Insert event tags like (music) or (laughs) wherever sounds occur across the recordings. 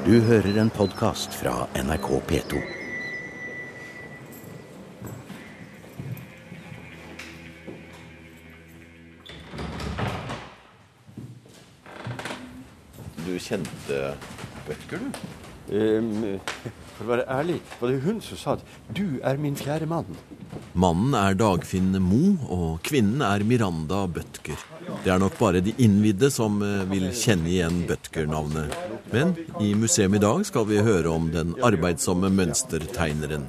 Du hører en podkast fra NRK P2. Du kjente Bødker, du? Um, for å være ærlig, var det hun som sa at 'du er min fjerde mann'. Mannen er Dagfinn Mo, og kvinnen er Miranda Bødker. Det er nok bare de innvidde som eh, vil kjenne igjen Bødker-navnet. Men i museum i dag skal vi høre om den arbeidsomme mønstertegneren.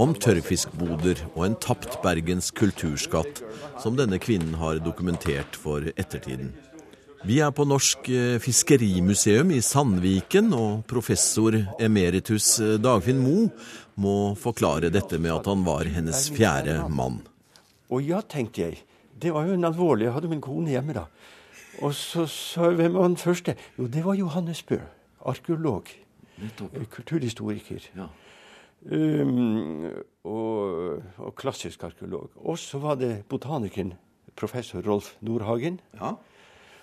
Om tørrfiskboder og en tapt Bergens kulturskatt, som denne kvinnen har dokumentert for ettertiden. Vi er på Norsk eh, fiskerimuseum i Sandviken, og professor emeritus eh, Dagfinn Mo må forklare dette med at han var hennes fjerde mann. Og ja, tenkte jeg. Det var jo en alvorlig Jeg hadde min kone hjemme da. Og så sa jeg hvem var den første? Jo, det var Johannes Bø. Arkeolog. Kulturhistoriker. Ja. Um, og, og klassisk arkeolog. Og så var det botanikeren professor Rolf Nordhagen. ja.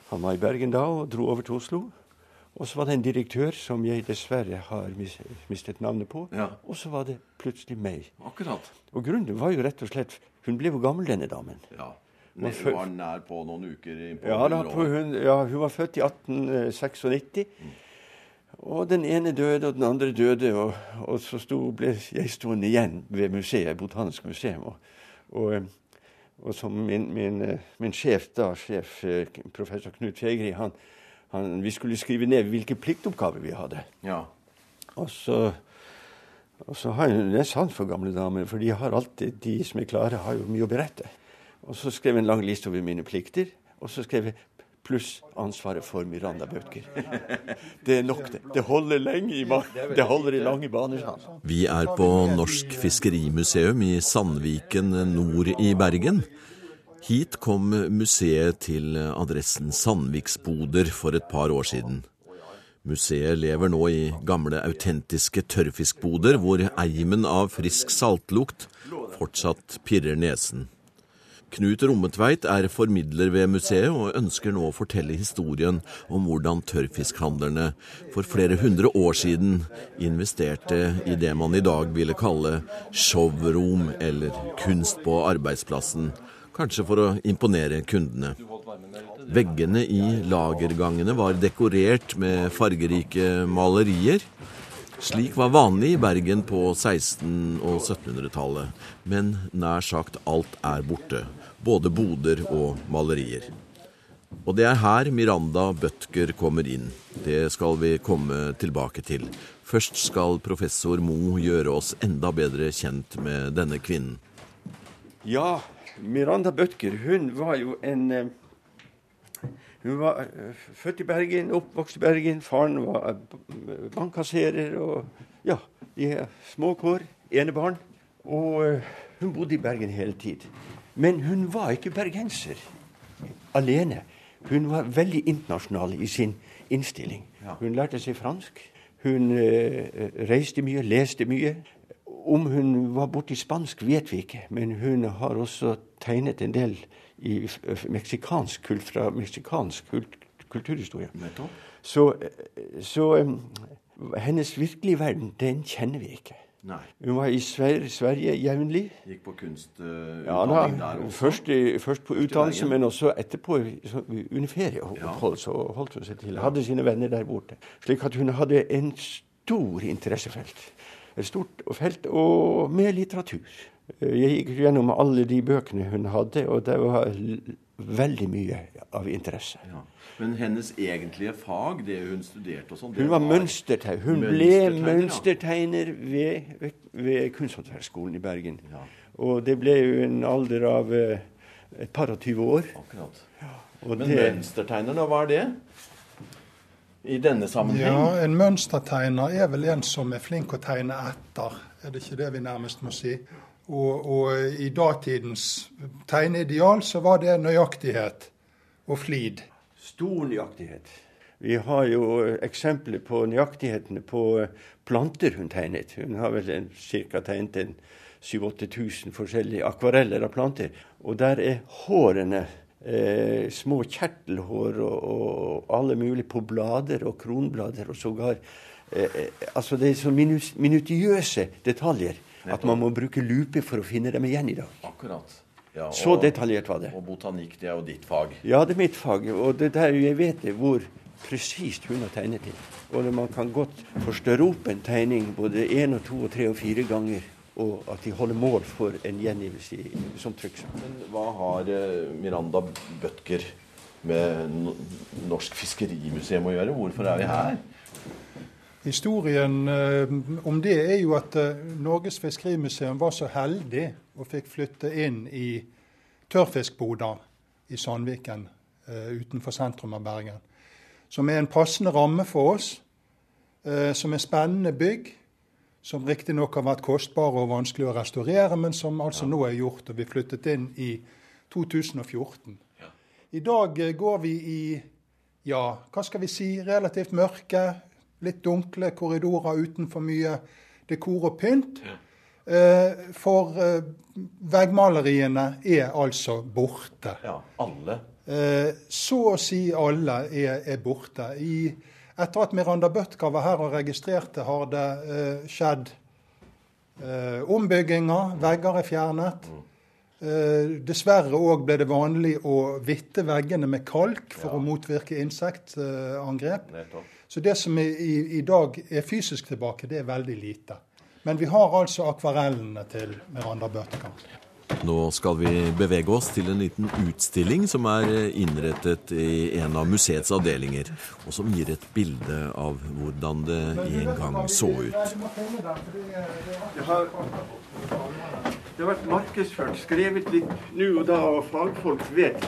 Han var i Bergen da og dro over til Oslo. Og så var det en direktør som jeg dessverre har mis mistet navnet på. Ja. Og så var det plutselig meg. Akkurat. Og grunnen var jo rett og slett Hun ble jo gammel, denne damen. Ja. Man Hun var nær på noen uker på Ja, da, på, hun, ja, hun var født i 1896. Og den ene døde, og den andre døde. Og, og så sto, ble jeg stående igjen ved museet, Botanisk museum. Og, og, eh, og som min, min, eh, min sjef, da, sjef eh, professor Knut Fegri, han, han, vi skulle skrive ned hvilke pliktoppgaver vi hadde. Ja. Og så, og så har jeg sant for gamle damer, for de har alltid, de som er klare, har jo mye å berette. Og så skrev jeg en lang liste over mine plikter, og så skrev jeg pluss ansvaret for Miranda-bøker'. (laughs) Det er nok, det. Det holder lenge i, det holder i lange baner. Vi er på Norsk fiskerimuseum i Sandviken nord i Bergen. Hit kom museet til adressen Sandviksboder for et par år siden. Museet lever nå i gamle autentiske tørrfiskboder, hvor eimen av frisk saltlukt fortsatt pirrer nesen. Knut Rommetveit er formidler ved museet og ønsker nå å fortelle historien om hvordan tørrfiskhandlerne for flere hundre år siden investerte i det man i dag ville kalle showroom eller kunst på arbeidsplassen, kanskje for å imponere kundene. Veggene i lagergangene var dekorert med fargerike malerier. Slik var vanlig i Bergen på 1600- og 1700-tallet, men nær sagt alt er borte, både boder og malerier. Og det er her Miranda Bødker kommer inn. Det skal vi komme tilbake til. Først skal professor Mo gjøre oss enda bedre kjent med denne kvinnen. Ja, Miranda Bødker, hun var jo en eh, Hun var eh, født i Bergen, oppvokst i Bergen. Faren var eh, bankkasserer og ja, de små kår. Enebarn. Og hun bodde i Bergen hele tid. Men hun var ikke bergenser alene. Hun var veldig internasjonal i sin innstilling. Hun lærte seg fransk. Hun eh, reiste mye, leste mye. Om hun var borti spansk, vet vi ikke, men hun har også tegnet en del i f- meksikansk kult, fra meksikansk kult, kulturhistorie. Så, eh, så hennes virkelige verden, den kjenner vi ikke. Nei. Hun var i Sver Sverige jevnlig. Gikk på kunstutdanning Ja, da, der også. først, i, først på utdannelse, men også etterpå så- under ferieopphold. Så holdt hun seg til. Hadde sine venner der borte. Slik at hun hadde en stor interessefelt. Et stort felt, og med litteratur. Jeg gikk gjennom alle de bøkene hun hadde, og det var veldig mye av interesse. Ja. Men hennes egentlige fag, det hun studerte og sånn Hun var mønstertegner. Hun ble Mønstertegner, ja. ved, ved, ved Kunsthåndverksskolen i Bergen. Ja. Og det ble jo en alder av eh, et par og tyve år. Akkurat. Og Men det, mønstertegner, da, hva er det? I denne sammenheng? Ja, En mønstertegner er vel en som er flink å tegne etter, er det ikke det vi nærmest må si? Og, og i datidens tegneideal så var det nøyaktighet og flid. stor nøyaktighet. Vi har jo eksempler på nøyaktighetene på eh, planter hun tegnet. Hun har vel ca. tegnet en 7000-8000 forskjellige akvareller av planter. Og der er hårene eh, små kjertelhår og, og alle mulige på blader og kronblader og sågar eh, eh, Altså det er så minutiøse detaljer at man må bruke lupe for å finne dem igjen i dag. Akkurat. Ja, og, Så detaljert var det. Og botanikk, det er jo ditt fag. Ja, det er mitt fag. Og det der jeg vet det, hvor presist hun har tegnet til. Og man kan godt forstørre opp en tegning både én og to og tre og fire ganger. Og at de holder mål for en gjengivelse som trykksak. Men hva har eh, Miranda Bødker med Norsk Fiskerimuseum å gjøre? Hvorfor er vi her? Historien eh, om det er jo at eh, Norges Fiskerimuseum var så heldig og fikk flytte inn i tørrfiskboder i Sandviken eh, utenfor sentrum av Bergen. Som er en passende ramme for oss. eh, som er spennende bygg. Som riktignok har vært kostbare og vanskelig å restaurere, men som altså nå er gjort. Og vi flyttet inn i 2014. I dag går vi i ja, hva skal vi si, relativt mørke, litt dunkle korridorer uten for mye dekor og pynt. Ja. for eh, veggmaleriene er altså borte. Ja, alle. Eh, så å si alle er, er borte. I, etter at Miranda Bøtka var her og registrerte, har det eh, skjedd eh, ombygginger. Vegger er fjernet. Eh, dessverre òg ble det vanlig å vitte veggene med kalk for Ja. å motvirke insektangrep. Så det som er, i, i dag er fysisk tilbake, det er veldig lite. Men vi har altså akvarellene til Miranda Bøtekamp. Nå skal vi bevege oss til en liten utstilling som er innrettet i en av museets avdelinger, og som gir et bilde av hvordan det en gang så ut. Det har, det har vært markedsført, skrevet litt nå og da, og fagfolk vet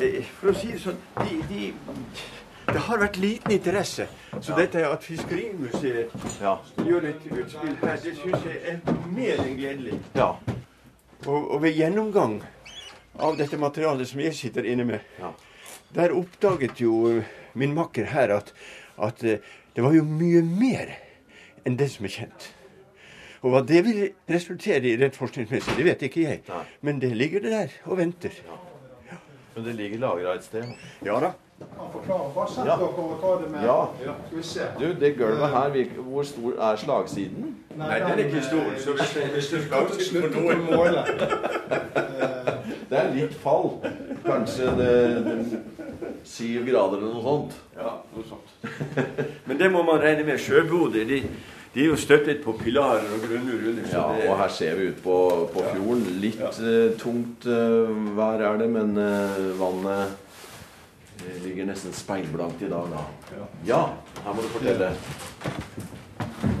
Eh, For å si det sånn, de, de, det har vært liten interesse. Så dette at Fiskerimuseet Ja. gjør et utspill her, det syns jeg er mer enn gledelig. Ja. Og, og ved gjennomgang av dette materialet som jeg sitter inne med, Ja. der oppdaget jo eh, min makker her at, at eh, det var jo mye mer enn det som er kjent. Og hva det vil resultere i rent forskningsmessig, det vet ikke jeg. Nei. Men det ligger det der og venter. Men det ligger lagra et sted. Ja da. Ja. Ja. Du, det gulvet her, hvor stor er slagsiden? Nei, den er ikke stor. Så hvis, hvis du skal slutte på måle. (laughs) Det er litt fall. Kanskje det, det syv grader eller noe sånt. Ja, noe sånt. Men det må man regne med. Sjøboder de, de er jo støttet på pilarer og grunnmur under. Ja, det- og her ser vi ut på, på fjorden. Litt eh, tungt uh, vær er det, men uh, vannet ligger nesten speilblankt i dag, da. Ja, her må du fortelle.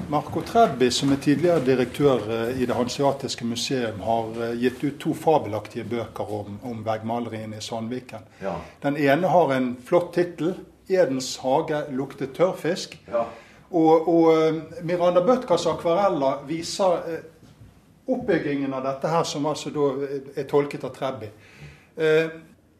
Marco Trebbi, som er tidligere direktør i Det hanseatiske museum, har gitt ut to fabelaktige bøker om, om veggmaleriene i Sandviken. Ja. Den ene har en flott tittel. 'Edens hage lukter tørrfisk'. Ja. Og, og eh, Miranda Bøtkas akvareller viser eh, oppbyggingen av dette her, som altså da eh, er tolket av Trebbi.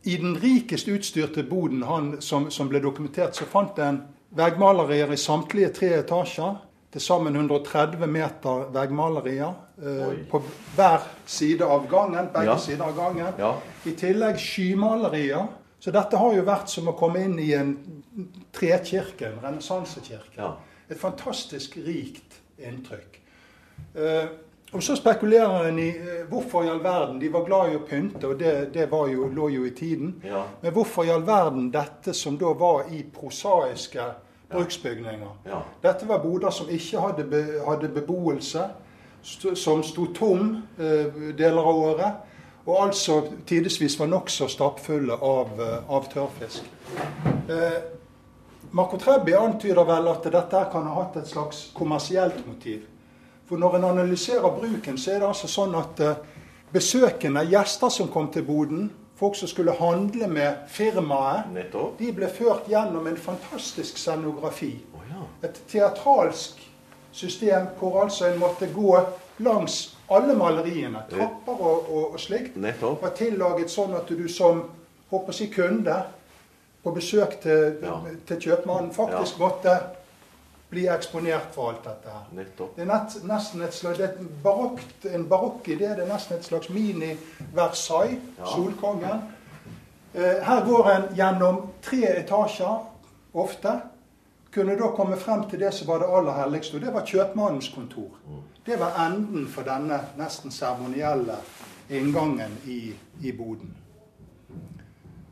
I den rikest utstyrte boden han, som, som ble dokumentert, så fant en veggmalerier i samtlige tre etasjer. Til sammen 130 meter veggmalerier eh, på hver side av gangen. Begge Ja. sider av gangen. Ja. I tillegg skymalerier. Så dette har jo vært som å komme inn i en trekirke, en renessansekirke. Ja. Et fantastisk rikt inntrykk. Eh, og så spekulerer en i eh, hvorfor i all verden De var glad i å pynte, og det, det var jo, lå jo i tiden. Ja. Men hvorfor i all verden dette som da var i prosaiske bruksbygninger? Ja. Dette var boder som ikke hadde, be, hadde beboelse, st som sto tom eh, deler av året. Og altså tidvis var nokså stappfulle av, eh, av tørrfisk. Eh, Marco Trebbi antyder vel at dette kan ha hatt et slags kommersielt motiv. For når en analyserer bruken, så er det altså sånn at eh, besøkende, gjester som kom til boden, folk som skulle handle med firmaet, Nettopp. de ble ført gjennom en fantastisk scenografi. Oh, ja. Et teatralsk system hvor altså en måtte gå langs alle maleriene. Trapper og, og, og slikt. Nettopp. var tillaget sånn at du som håper å si, kunde på besøk til, Ja. til kjøpmannen faktisk måtte bli eksponert for alt dette her. Nettopp. Det er nett, nesten et slags, det er barokt, en barokk idé. Det er nesten et slags mini-Versailles, Ja. Solkongen. Eh, her går en gjennom tre etasjer, ofte. Kunne da komme frem til det som var det aller helligste, og det var kjøpmannens kontor. Det var enden for denne nesten seremonielle inngangen i, i boden.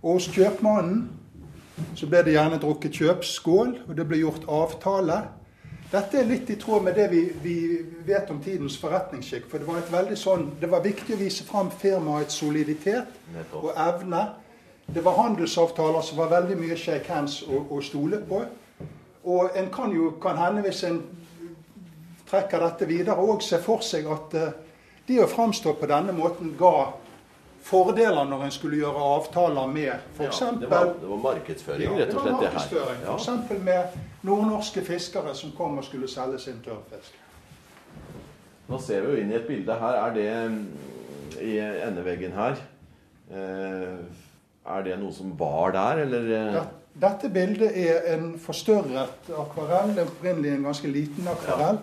Og hos kjøpmannen så ble det gjerne drukket kjøpsskål, og det ble gjort avtale. Dette er litt i tråd med det vi, vi vet om tidens forretningsskikk. For det var, veldig sånn, det var viktig å vise fram firmaets soliditet og evne. Det var handelsavtaler som var veldig mye shake hands å, stole på. Og en kan jo kan hende, hvis en trekker dette videre, òg se for seg at de det å framstå på denne måten ga fordeler når en skulle gjøre avtaler med f.eks. Ja, det, var, det var markedsføring, rett og slett, det her. Ja. F.eks. med nordnorske fiskere som kom og skulle selge sin tørrfisk. Nå ser vi jo inn i et bilde her. Er det mm, i endeveggen her eh, Er det noe som var der, eller? eh? Dette bildet er en forstørret akvarell, det er opprinnelig en ganske liten akvarell,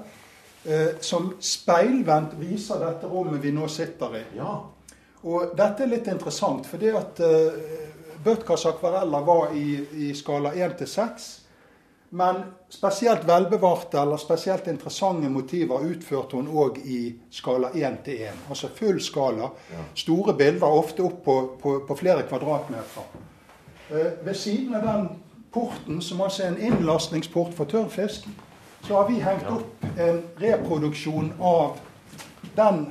Ja. som speilvendt viser dette rommet vi nå sitter i. Ja. Og dette er litt interessant, fordi at uh, Bødkas akvareller var i, i skala 1 til 6. Men spesielt velbevarte eller spesielt interessante motiver utførte hun òg i skala 1 til 1. Altså full skala. Store bilder, ofte opp på, på, på flere kvadratmeter. Uh, ved siden av den porten, som altså er en innlastningsport for tørrfisk, så har vi hengt opp en reproduksjon av den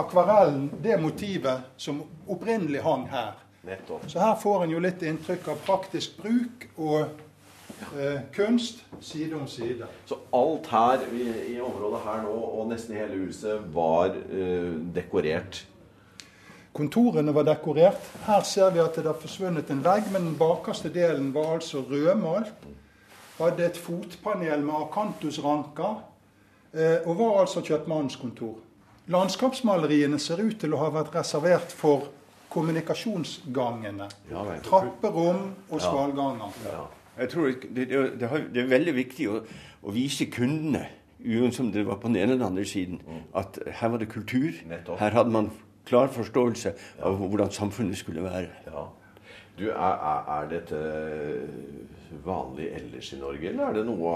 akvarellen, det motivet som opprinnelig hang her. Nettopp. Så her får en jo litt inntrykk av praktisk bruk og eh, kunst side om side. Så alt her i, i området her nå, og nesten hele huset, var eh, dekorert. Kontorene var dekorert. Her ser vi at det har forsvunnet en vegg, men den bakerste delen var altså rødmalt. Hadde et fotpanel med akantusranker, eh, og var altså kjøpmannens kontor. Landskapsmaleriene ser ut til å ha vært reservert for kommunikasjonsgangene. Ja. Trapperom og svalganger. Ja. Jeg tror det, det, det, er veldig viktig å, å vise kundene, uansett om det var på den ene eller den andre siden, at her var det kultur. Nettopp. Her hadde man klar forståelse av hvordan samfunnet skulle være. Ja. Du, er, er, dette vanlig ellers i Norge, eller er det noe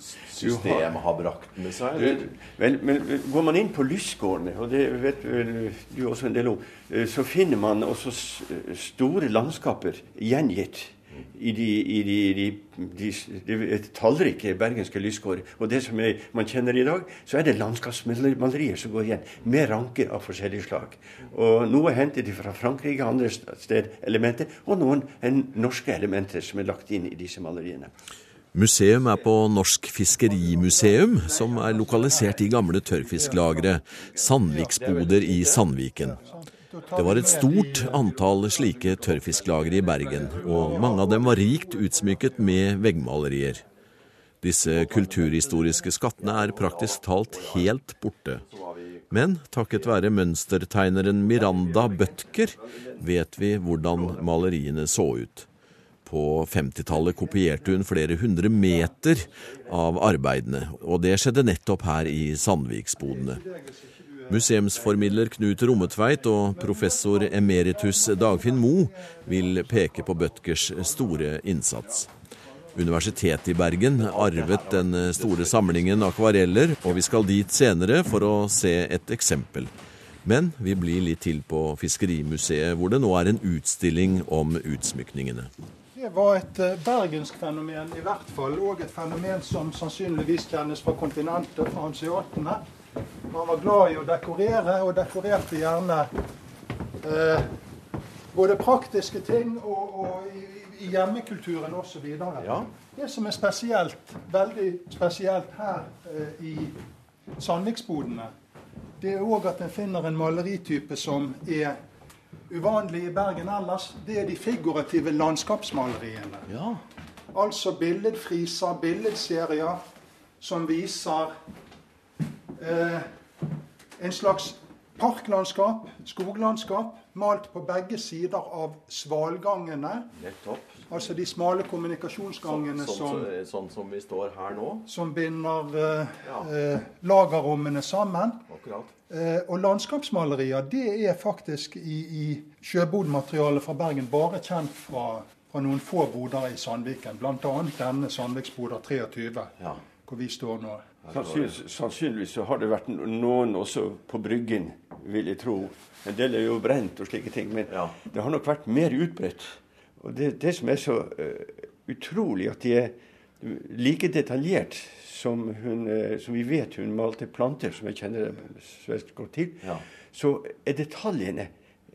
Hansa-systemet har brakt med seg? Eller? vel, men går man inn på lystgårdene, og det vet vel du også en del om, eh, så finner man også store landskaper gjengitt i de, i de, de, de, de tallrike bergenske lystgårder. Og det som jeg, man kjenner i dag, så er det landskapsmalerier som går igjen, med ranker av forskjellig slag. Og Noe hentet fra Frankrike, andre steder elementer, og noen norske elementer som er lagt inn i disse maleriene. Museum er på Norsk Fiskerimuseum, som er lokalisert i gamle tørrfisklagre, Sandviksboder i Sandviken. Det var et stort antall slike tørrfisklagre i Bergen, og mange av dem var rikt utsmykket med veggmalerier. Disse kulturhistoriske skattene er praktisk talt helt borte. Men takket være mønstertegneren Miranda Bødker vet vi hvordan maleriene så ut. På 50-tallet kopierte hun flere hundre meter av arbeidene, og det skjedde nettopp her i Sandviksbodene. Museumsformidler Knut Rommetveit og professor emeritus Dagfinn Moe vil peke på Bødkers store innsats. Universitetet i Bergen arvet den store samlingen akvareller, og vi skal dit senere for å se et eksempel. Men vi blir litt til på Fiskerimuseet, hvor det nå er en utstilling om utsmykningene. Det var et eh, bergensk fenomen i hvert fall, og et fenomen som sannsynligvis kjennes fra kontinentet, fra hanseatene. Man var glad i å dekorere, og dekorerte gjerne eh, både praktiske ting og, og i, i hjemmekulturen osv. Ja. Det som er spesielt, veldig spesielt her eh, i Sandviksbodene, det er òg at en finner en maleritype som er uvanlig i Bergen ellers. Det er de figurative landskapsmaleriene. Ja. Altså billedfriser, billedserier som viser eh, en slags parklandskap, skoglandskap, malt på begge sider av svalgangene. Nettopp. Altså de smale kommunikasjonsgangene Sånn, som, sånn, sånn som vi står her nå. som binder eh, Ja. eh, lagerrommene sammen. Akkurat. Eh, og landskapsmalerier det er faktisk i, i sjøbodmaterialet fra Bergen bare kjent fra, fra noen få boder i Sandviken. Bl.a. denne Sandviksboder 23, Ja. hvor vi står nå. Sannsynligvis, sannsynligvis så har det vært noen også på Bryggen, vil jeg tro. En del er jo brent og slike ting, men Ja. det har nok vært mer utbredt. Og det, det som er så uh, utrolig, at de er like detaljert som, hun, uh, som vi vet hun malte planter, som jeg kjenner svært godt til, Ja. så er detaljene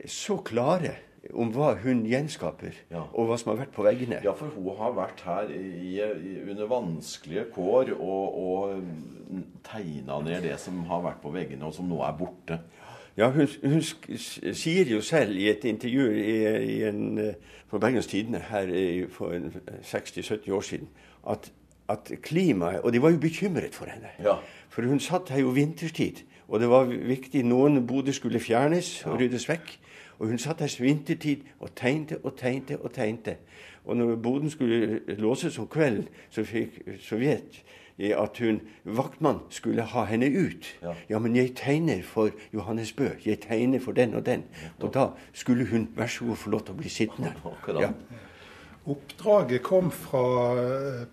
så klare om hva hun gjenskaper, Ja. og hva som har vært på veggene. Ja, for hun har vært her i, i, under vanskelige kår og, og tegna ned det som har vært på veggene, og som nå er borte. Ja, hun, hun sier jo selv i et intervju i, i en, for Bergens Tidende her i, for 60-70 år siden at, at klimaet Og de var jo bekymret for henne. Ja. For hun satt her jo vinterstid, og det var viktig noen boder skulle fjernes og ryddes vekk. Og hun satt her vintertid og tegnte og tegnte og tegnte. Og når boden skulle låses om kvelden, så fikk jeg at hun, vaktmann skulle ha henne ut. Ja. Ja, men jeg tegner for Johannes Bø. Jeg tegner for den og den. Og da skulle hun vær så god få lov til å bli sittende. (laughs) Ja. Oppdraget kom fra eh,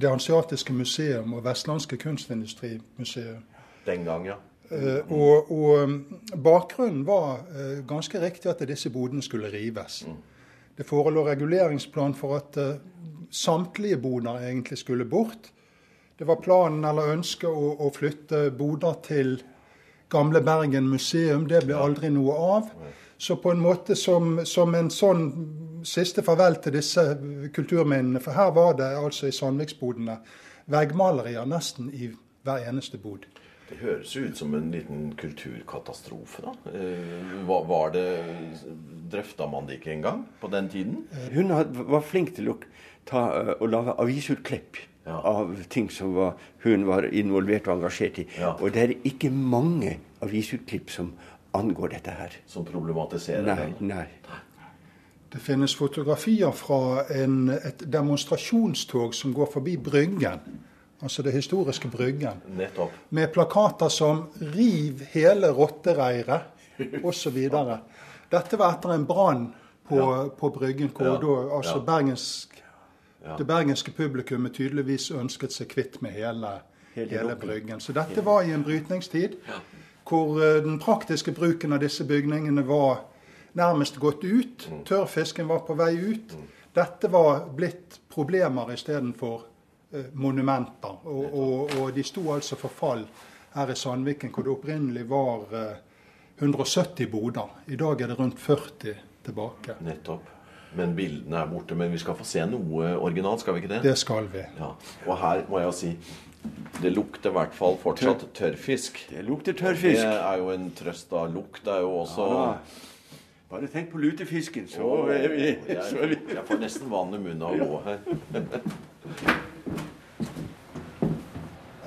Det hanseatiske museum og Vestlandske kunstindustrimuseum. Den gang, ja. Uh, og, og mm, bakgrunnen var uh, ganske riktig at disse bodene skulle rives. Det forelå reguleringsplan for at uh, samtlige boder egentlig skulle bort. Det var planen eller ønsket å, å flytte boder til Gamle Bergen museum. Det ble aldri noe av. Så på en måte som, som en sånn siste farvel til disse kulturminnene, for her var det altså i Sandviksbodene veggmalerier nesten i hver eneste bod. Det høres ut som en liten kulturkatastrofe, da. Eh, Var, var det Drøfta man det ikke engang på den tiden? Hun var flink til å, ta, eh, å lage avisutklipp Ja. av ting som var, hun var involvert og engasjert i. Ja. Og det er ikke mange avisutklipp som angår dette her. Som problematiserer Nei, den? nei. Det finnes fotografier fra en, et demonstrasjonstog som går forbi Bryggen. Altså det historiske Bryggen. Nettopp. Med plakater som 'Riv hele rottereiret' osv. (laughs) Dette var etter en brann på, på Bryggen, hvor Ja. da altså Ja. bergensk, Ja. det bergenske publikummet tydeligvis ønsket seg kvitt med hele, Hele. Bryggen. Så dette var i en brytningstid hvor eh, den praktiske bruken av disse bygningene var nærmest gått ut. Mm. Tørrfisken var på vei ut. Dette var blitt problemer istedenfor eh, monumenter. Og, og, og de sto altså for fall her i Sandviken, hvor det opprinnelig var eh, 170 boder. I dag er det rundt 40 tilbake. Nettopp. Men bildene er borte. Men vi skal få se noe originalt, skal vi ikke det? Det skal vi. Ja. Og her må jeg jo si det lukter i hvert fall fortsatt tørrfisk. Det lukter tørrfisk. Det er jo en trøst, da. Lukt er jo også Ja, Bare tenk på lutefisken, så er vi, så er vi. jeg, jeg får nesten vann i munnen av å gå her. (laughs)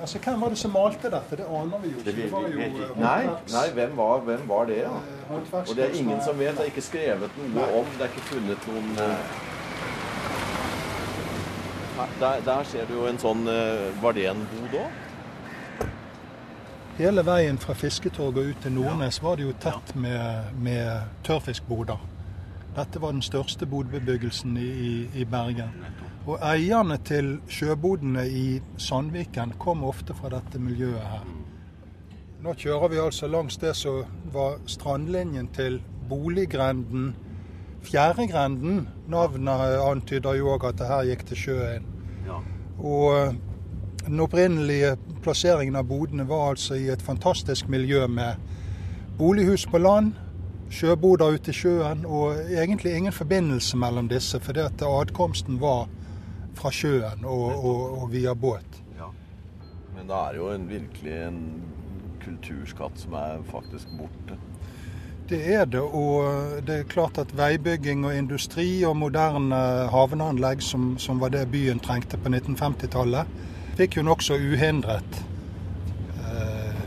Altså, Hvem var det som malte dette? Det aner vi jo ikke. Det var jo eh, Nei, nei hvem, var, hvem var det, da? eh, Og det er ingen som vet. Det er ikke skrevet noe om. Det er ikke funnet noen eh, der, der ser du jo en sånn Var det en bod òg? Hele veien fra Fisketorget og ut til Nordnes var det jo tett med, med tørrfiskboder. Dette var den største bodbebyggelsen i, i, Bergen. Og eierne til sjøbodene i Sandviken kom ofte fra dette miljøet her. Nå kjører vi altså langs det som var strandlinjen til boliggrenden Fjæregrenden. Navnet antyder jo òg at det her gikk til sjøen. Og eh, den opprinnelige plasseringen av bodene var altså i et fantastisk miljø med bolighus på land, sjøboder ute i sjøen, og egentlig ingen forbindelse mellom disse, fordi at adkomsten var fra sjøen og, og, og via båt. ja. Men det er jo en, virkelig en kulturskatt som er faktisk borte. Det er det, og det er klart at veibygging og industri og moderne havneanlegg, som, som var det byen trengte på 1950-tallet, fikk jo nokså uhindret eh,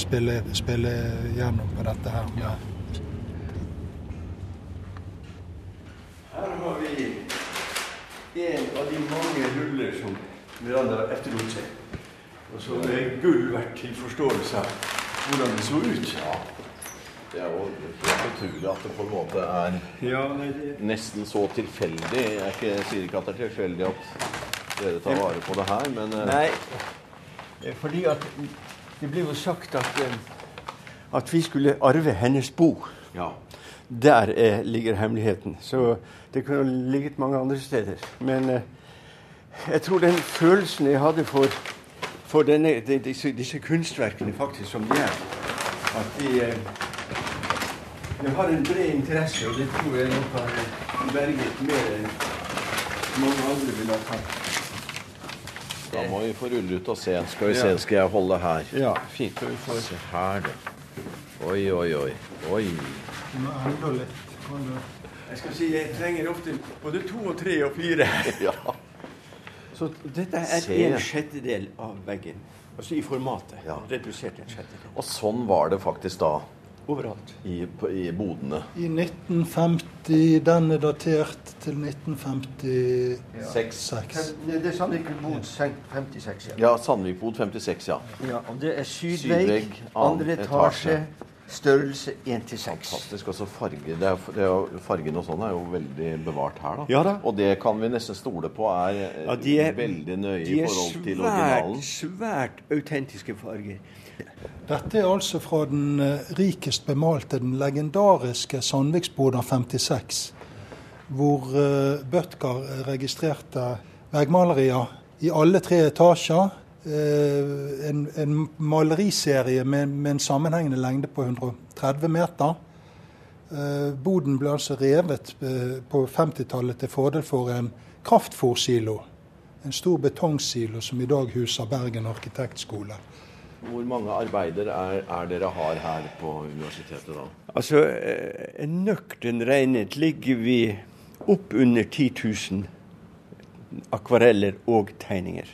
spille, spille gjennom på dette her. Ja. Her har vi en av de mange huller som Miranda etterlot seg. Og som er gull verdt til forståelse av hvordan det så ut. Ja. Det er jo helt utrolig at det på en måte er Ja, nei, det, nesten så tilfeldig. Jeg, ikke, jeg sier ikke at det er tilfeldig at dere tar vare på det her, men eh, nei, eh, fordi at det ble jo sagt at, eh, at vi skulle arve hennes bo. ja. Der eh, ligger hemmeligheten. Så det kunne ligget mange andre steder. Men eh, jeg tror den følelsen jeg hadde for, for denne, de, disse, disse kunstverkene faktisk som de er, at de, eh, de har en bred interesse, og det tror jeg nok har berget mer enn mange andre ville ha tatt. Da må vi få rulle ut og se. Skal vi Ja. se, skal jeg holde her. Ja, fint. Vi får Se her, da. Oi, oi, oi. Oi. Må enda litt. Kan Jeg skal si jeg trenger ofte både to og tre og fire. (laughs) Ja. Så dette er Se. en sjettedel av veggen. Altså i formatet. Ja. Redusert en sjettedel. Og sånn var det faktisk da Overalt. i, på- i bodene. I 1950 Den er datert til 1956. Ja. Det er Sandvik bod 56, ja. Ja, Sandvikbod 56, ja. ja. Og det er Sydvegg, sydvegg, andre etasje, etasje. Størrelse 1 til 6. Fantastisk. Også farge. Det er, det er, fargen og sånn er jo veldig bevart her, da. Ja da. Og det kan vi nesten stole på er, eh, Ja, de er, veldig nøye i forhold forhold til originalen. De er svært autentiske farger. Dette er altså fra den eh, rikest bemalte, den legendariske Sandviksboda 56, hvor uh, Bødkar registrerte veggmalerier i alle tre etasjer. Eh, en, en maleriserie med, med en sammenhengende lengde på 130 meter. Eh, boden ble altså revet eh, på 50-tallet til fordel for en kraftfòrsilo. En stor betongsilo som i dag huser Bergen arkitektskole. Hvor mange arbeider er, er dere har her på universitetet da? Altså, nøktern regnet ligger vi opp under 10 000 akvareller og tegninger.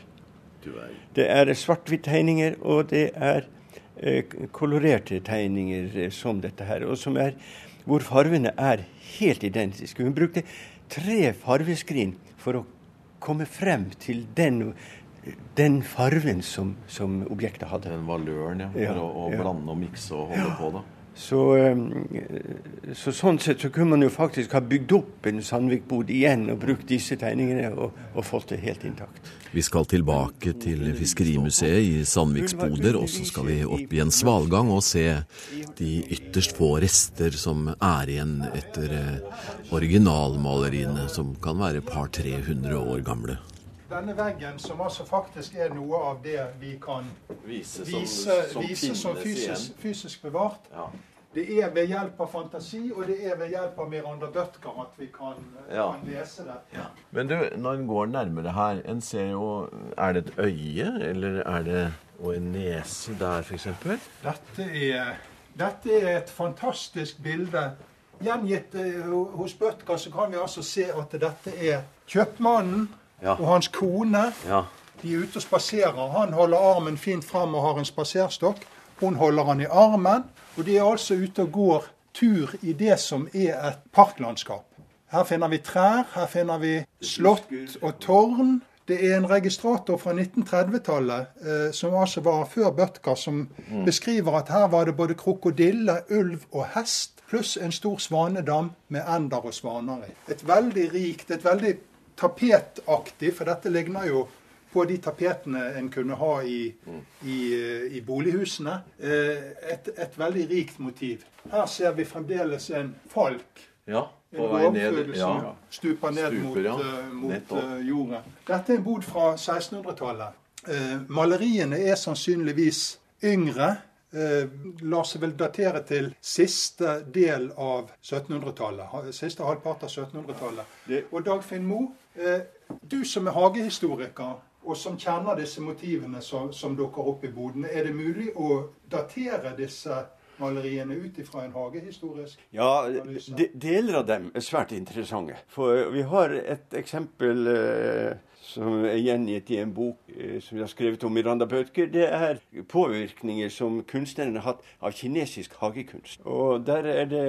Det er svart-hvitt-tegninger, og det er eh, kolorerte tegninger eh, som dette her. Og som er, hvor farvene er helt identiske. Hun brukte tre farveskrin for å komme frem til den, den farven som, som objektet hadde. den valøren, ja. Ja, For å, å ja. blande og mikse og holde på, da. Så, eh, så sånn sett så kunne man jo faktisk ha bygd opp en Sandvik-bod igjen og brukt disse tegningene og, og fått det helt intakt. Vi skal tilbake til Fiskerimuseet i Sandviksboder, og så skal vi opp i en svalgang og se de ytterst få rester som er igjen etter eh, originalmaleriene, som kan være par 300 år gamle. Denne veggen, som altså faktisk er noe av det vi kan Vise som, vise, som vise som fysisk, fysisk bevart, Ja. det er ved hjelp av fantasi, og det er ved hjelp av Miranda Bødker at vi kan, Ja. kan lese det. Men du, når en går nærmere her, en ser jo Er det et øye, eller er det Og en nese der, f.eks.? Dette er, dette er et fantastisk bilde. Gjengitt eh, hos Bødker så kan vi altså se at dette er kjøpmannen Ja. og hans kone. Ja. De er ute og spaserer. Han holder armen fint fram og har en spaserstokk. Hun holder han i armen. Og de er altså ute og går tur i det som er et parklandskap. Her finner vi trær, her finner vi slott og tårn. Det er en registrator fra 1930-tallet, eh, som altså var før Bødker, som beskriver at her var det både krokodille, ulv og hest, pluss en stor svanedam med ender og svaner i. Et veldig rikt, et veldig tapetaktig, for dette ligner jo på de tapetene en kunne ha i, i, eh, i bolighusene. Eh, Et, et veldig rikt motiv. Her ser vi fremdeles en falk. ja. En På vei ned. Ja. stuper ned Stuper, mot, ja. eh, mot uh, jorda. Dette er en bod fra 1600-tallet. Uh, maleriene er sannsynligvis yngre. Eh, lar seg vel datere til siste del av 1700-tallet. Siste halvpart av 1700-tallet. Og Dagfinn Moe, eh, du som er hagehistoriker, og som kjenner disse motivene som, som dukker opp i bodene, er det mulig å datere disse maleriene ut ifra en hagehistorisk Ja, de, deler av dem er svært interessante. For vi har et eksempel eh, som er gjengitt i en bok eh, som vi har skrevet om Miranda Bødker. Det er påvirkninger som kunstneren har hatt av kinesisk hagekunst. Og der er det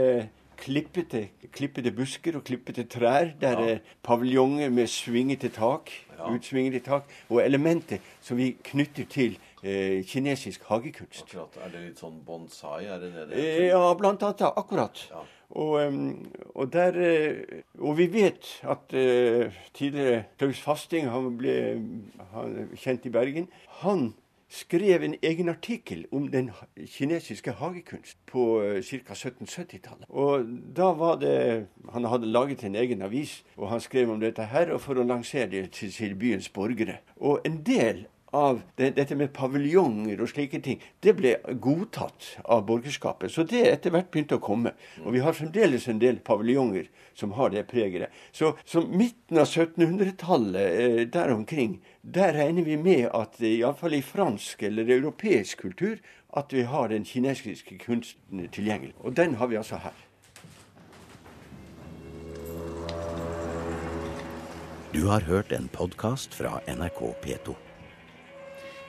klippete, klippete busker og klippete trær. Der er paviljonger med svingete tak, utsvingete tak, og elementer som vi knytter til eh, kinesisk hagekunst. Akkurat. Er det litt sånn bonsai? Er det det det Eh, heter? Ja, blant annet. da, Akkurat. Ja. Og, og, der, eh, og vi vet at eh, tidligere Klaus Fasting, han ble han, kjent i Bergen, han skrev en egen artikkel om den kinesiske hagekunst på eh, ca. 1770-tallet. Og da var det Han hadde laget en egen avis, og han skrev om dette her og for å lansere det til, byens borgere. Og en del av det, dette med paviljonger og slike ting, det ble godtatt av borgerskapet. Så det etter hvert begynte å komme. Og vi har fremdeles en del paviljonger som har det preget. Så, så midten av 1700-tallet, eh, der omkring, der regner vi med at eh, iallfall i fransk eller europeisk kultur, at vi har den kinesiske kunsten tilgjengelig. Og den har vi altså her. Du har hørt en podkast fra NRK P2.